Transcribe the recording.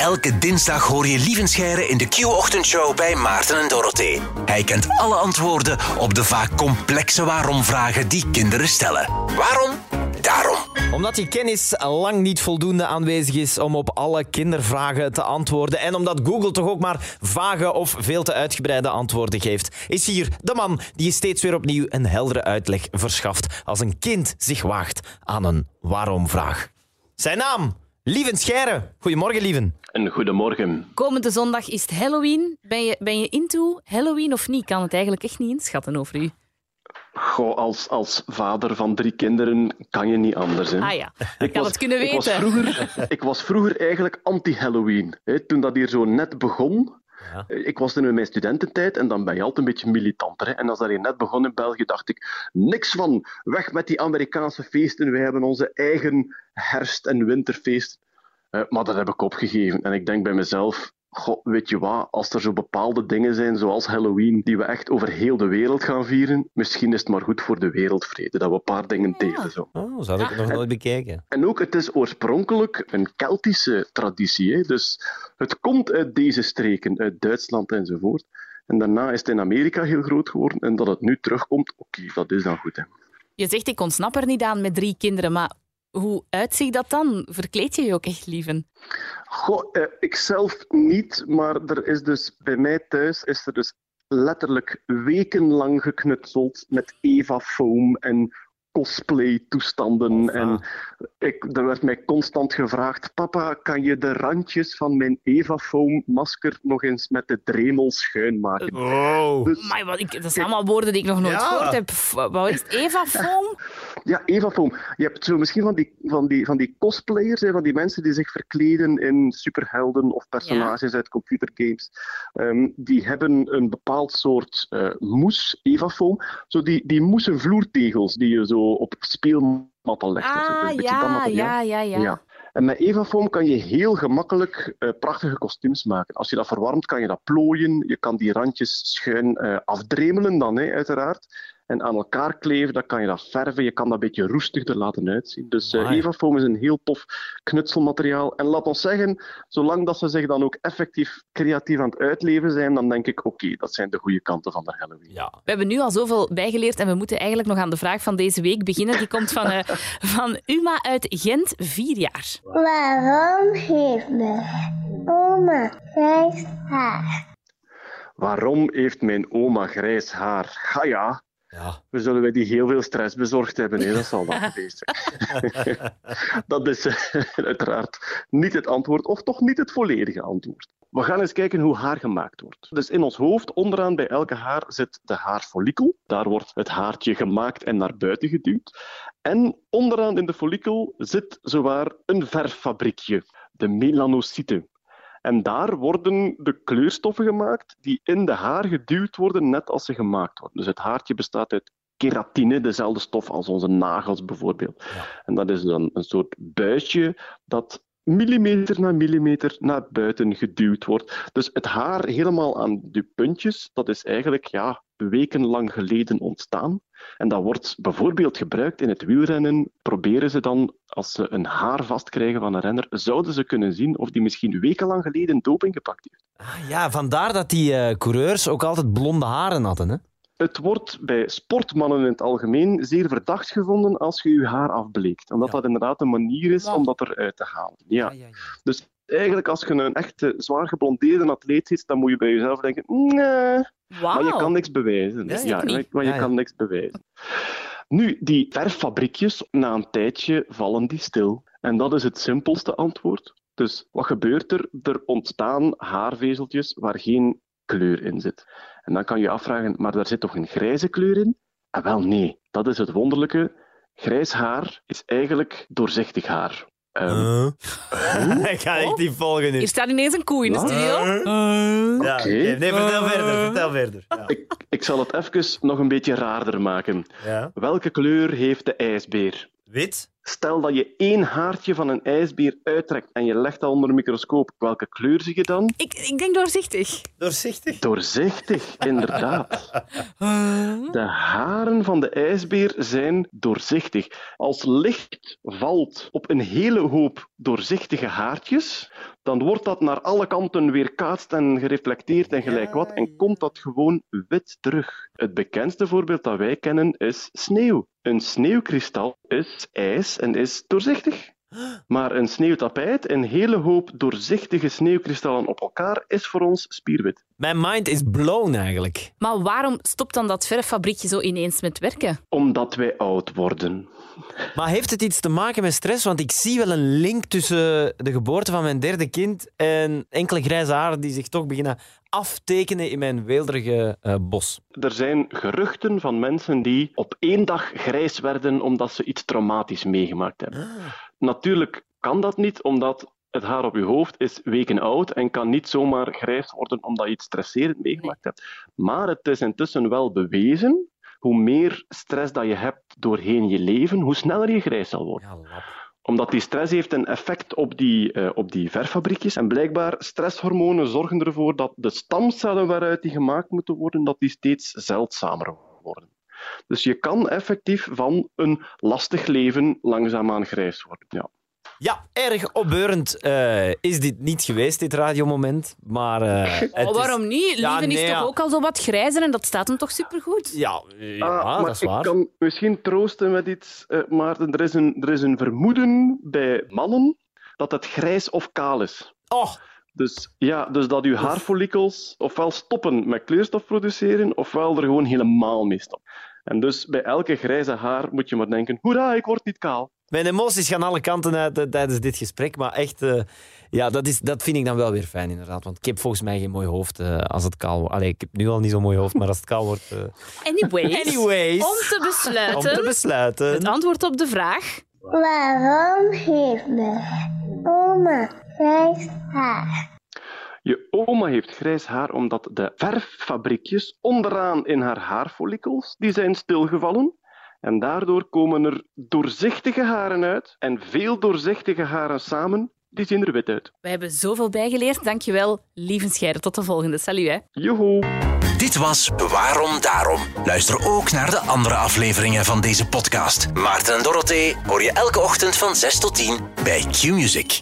Elke dinsdag hoor je Lievenscheiren in de Q-ochtendshow bij Maarten en Dorothee. Hij kent alle antwoorden op de vaak complexe waarom-vragen die kinderen stellen. Waarom? Daarom. Omdat die kennis lang niet voldoende aanwezig is om op alle kindervragen te antwoorden en omdat Google toch ook maar vage of veel te uitgebreide antwoorden geeft, is hier de man die je steeds weer opnieuw een heldere uitleg verschaft als een kind zich waagt aan een waarom-vraag. Zijn naam? Lieven Scheire. Goedemorgen, Lieven. Een goedemorgen. Komende zondag is het Halloween. Ben je, ben je into Halloween of niet? Ik kan het eigenlijk echt niet inschatten over u. Goh, als, als vader van drie kinderen kan je niet anders. Hè. Ah ja, ik had was- het kunnen ik was weten. vroeger, ik was vroeger eigenlijk anti-Halloween. hè. Toen dat hier zo net begon. Ja. Ik was toen in mijn studententijd en dan ben je altijd een beetje militanter. Hè. En als dat hier net begon in België, dacht ik: niks van weg met die Amerikaanse feesten. Wij hebben onze eigen herfst- en winterfeest. Eh, maar dat heb ik opgegeven. En ik denk bij mezelf: Goh, weet je wat, als er zo bepaalde dingen zijn, zoals Halloween, die we echt over heel de wereld gaan vieren, misschien is het maar goed voor de wereldvrede dat we een paar dingen delen. Zo. Oh, zou ik nog nooit bekeken. En ook, het is oorspronkelijk een Keltische traditie. Hè? Dus het komt uit deze streken, uit Duitsland enzovoort. En daarna is het in Amerika heel groot geworden. En dat het nu terugkomt, oké, dat is dan goed. Hè? Je zegt, ik ontsnap er niet aan met drie kinderen, maar hoe uitziet dat dan? Verkleed je je ook echt, lieven? Goh, eh, ik zelf niet, maar er is dus bij mij thuis is er dus letterlijk wekenlang geknutseld met Eva Foam en cosplay-toestanden. En ik, er werd mij constant gevraagd: Papa, kan je de randjes van mijn Eva Foam-masker nog eens met de dremel schuin maken? Oh. Dus- Maar wat, ik, dat zijn allemaal woorden die ik nog nooit Ja. gehoord heb. Wat is het? Eva Foam? Ja, Eva Foam. Je hebt zo misschien van die, van die, van die cosplayers, hè, van die mensen die zich verkleden in superhelden of personages uit computergames. Ehm, die hebben een bepaald soort eh moes, Eva Foam. Zo die, die moesen vloertegels die je zo op speelmatten legt. Ah, ja, ja, ja, ja. Ja. En met Evafoam kan je heel gemakkelijk eh, prachtige kostuums maken. Als je dat verwarmt, kan je dat plooien. Je kan die randjes schuin eh, afdremelen dan, hè, uiteraard. En aan elkaar kleven, dan kan je dat verven. Je kan dat een beetje roestiger laten uitzien. Dus eh Amai. Evafoam is een heel tof knutselmateriaal. En laat ons zeggen, zolang dat ze zich dan ook effectief creatief aan het uitleven zijn, dan denk ik, oké, dat zijn de goede kanten van de Halloween. Ja. We hebben nu al zoveel bijgeleerd en we moeten eigenlijk nog aan de vraag van deze week beginnen. Die komt van, eh, van Uma uit Gent, vier jaar. Waarom heeft mijn oma grijs haar? Waarom heeft mijn oma grijs haar? Ga ja, Ja. we zullen wij die heel veel stress bezorgd hebben. hè? Dat zal wel geweest zijn. dat is eh, uiteraard niet het antwoord, of toch niet het volledige antwoord. We gaan eens kijken hoe haar gemaakt wordt. Dus in ons hoofd, onderaan bij elke haar, zit de haarfollikel. Daar wordt het haartje gemaakt en naar buiten geduwd. En onderaan in de follikel zit zowaar een verffabriekje, de melanocyten. En daar worden de kleurstoffen gemaakt die in de haar geduwd worden, net als ze gemaakt worden. Dus het haartje bestaat uit keratine, dezelfde stof als onze nagels bijvoorbeeld. En dat is dan een soort buisje dat millimeter na millimeter naar buiten geduwd wordt. Dus het haar helemaal aan de puntjes, dat is eigenlijk ja, wekenlang geleden ontstaan. En dat wordt bijvoorbeeld gebruikt in het wielrennen. Proberen ze dan, als ze een haar vastkrijgen van een renner, zouden ze kunnen zien of die misschien wekenlang geleden doping gepakt heeft. Ah, ja, vandaar dat die eh, coureurs ook altijd blonde haren hadden. Hè? Het wordt bij sportmannen in het algemeen zeer verdacht gevonden als je je haar afbleekt. Omdat Ja. dat inderdaad een manier is Wow. om dat eruit te halen. Ja. Ja, ja. Dus eigenlijk, als je een echte zwaar geblondeerde atleet ziet, dan moet je bij jezelf denken: nee, maar je kan niks bewijzen. Ja, je Ja, ja. kan niks bewijzen. Nu, die verffabriekjes, na een tijdje vallen die stil. En dat is het simpelste antwoord. Dus wat gebeurt er? Er ontstaan haarvezeltjes waar geen kleur in zit. En dan kan je afvragen, maar daar zit toch een grijze kleur in? Ah, wel nee, dat is het wonderlijke. Grijs haar is eigenlijk doorzichtig haar. Ehm, Ik ga echt niet volgen nu. Hier staat ineens een koe in de studio. Ja, oké. Nee, vertel verder. Vertel verder. Ja. ik, ik zal het even nog een beetje raarder maken. Ja. Welke kleur heeft de ijsbeer? Wit? Stel dat je één haartje van een ijsbeer uittrekt en je legt dat onder een microscoop. Welke kleur zie je dan? Ik, ik denk doorzichtig. Doorzichtig? Doorzichtig, inderdaad. De haren van de ijsbeer zijn doorzichtig. Als licht valt op een hele hoop doorzichtige haartjes, dan wordt dat naar alle kanten weerkaatst en gereflecteerd en gelijk wat, en komt dat gewoon wit terug. Het bekendste voorbeeld dat wij kennen is sneeuw. Een sneeuwkristal is ijs en is doorzichtig. Maar een sneeuwtapijt, een hele hoop doorzichtige sneeuwkristallen op elkaar, is voor ons spierwit. Mijn mind is blown eigenlijk. Maar waarom stopt dan dat verffabriekje zo ineens met werken? Omdat wij oud worden. Maar heeft het iets te maken met stress? Want ik zie wel een link tussen de geboorte van mijn derde kind en enkele grijze haren die zich toch beginnen aftekenen in mijn weelderige eh, bos. Er zijn geruchten van mensen die op één dag grijs werden omdat ze iets traumatisch meegemaakt hebben. Natuurlijk kan dat niet, omdat het haar op je hoofd is weken oud en kan niet zomaar grijs worden omdat je iets stresserend meegemaakt hebt. Maar het is intussen wel bewezen, hoe meer stress dat je hebt doorheen je leven, hoe sneller je grijs zal worden Ja, omdat die stress heeft een effect op die, eh, op die verfabriekjes. En blijkbaar, stresshormonen zorgen ervoor dat de stamcellen waaruit die gemaakt moeten worden, dat die steeds zeldzamer worden. Dus je kan effectief van een lastig leven langzaamaan grijs worden. Ja. Ja, erg opbeurend eh, is dit niet geweest, dit radiomoment. Maar eh, het Oh, is- waarom niet? Ja, nee, is ja. toch ook al zo wat grijzer en dat staat hem toch supergoed? Ja, ja Ah, maar dat is ik waar. kan misschien troosten met iets, eh, Maarten. Er is, een, er is een vermoeden bij mannen dat het grijs of kaal is. Oh, Dus, ja, dus dat uw haarfollikels ofwel stoppen met kleurstof produceren, ofwel er gewoon helemaal mee stoppen. En dus bij elke grijze haar moet je maar denken, hoera, ik word niet kaal. mijn emoties gaan alle kanten uit eh, tijdens dit gesprek. Maar echt, eh, ja, dat, is, dat vind ik dan wel weer fijn, inderdaad. Want ik heb volgens mij geen mooi hoofd eh, als het kaal wordt. Allee, ik heb nu al niet zo'n mooi hoofd, maar als het kaal wordt... eh, Anyways, Anyways. om te besluiten, Om te besluiten. het antwoord op de vraag... Waarom heeft mijn oma grijs haar? Je oma heeft grijs haar omdat de verffabriekjes onderaan in haar haarfollikels, die zijn stilgevallen. En daardoor komen er doorzichtige haren uit. En veel doorzichtige haren samen, die zien er wit uit. We hebben zoveel bijgeleerd. Dankjewel, lieve Scheire. Tot de volgende. Salut, hè. Joho! Dit was Waarom Daarom. Luister ook naar de andere afleveringen van deze podcast. Maarten en Dorothee hoor je elke ochtend van 6 tot 10 bij Q-Music.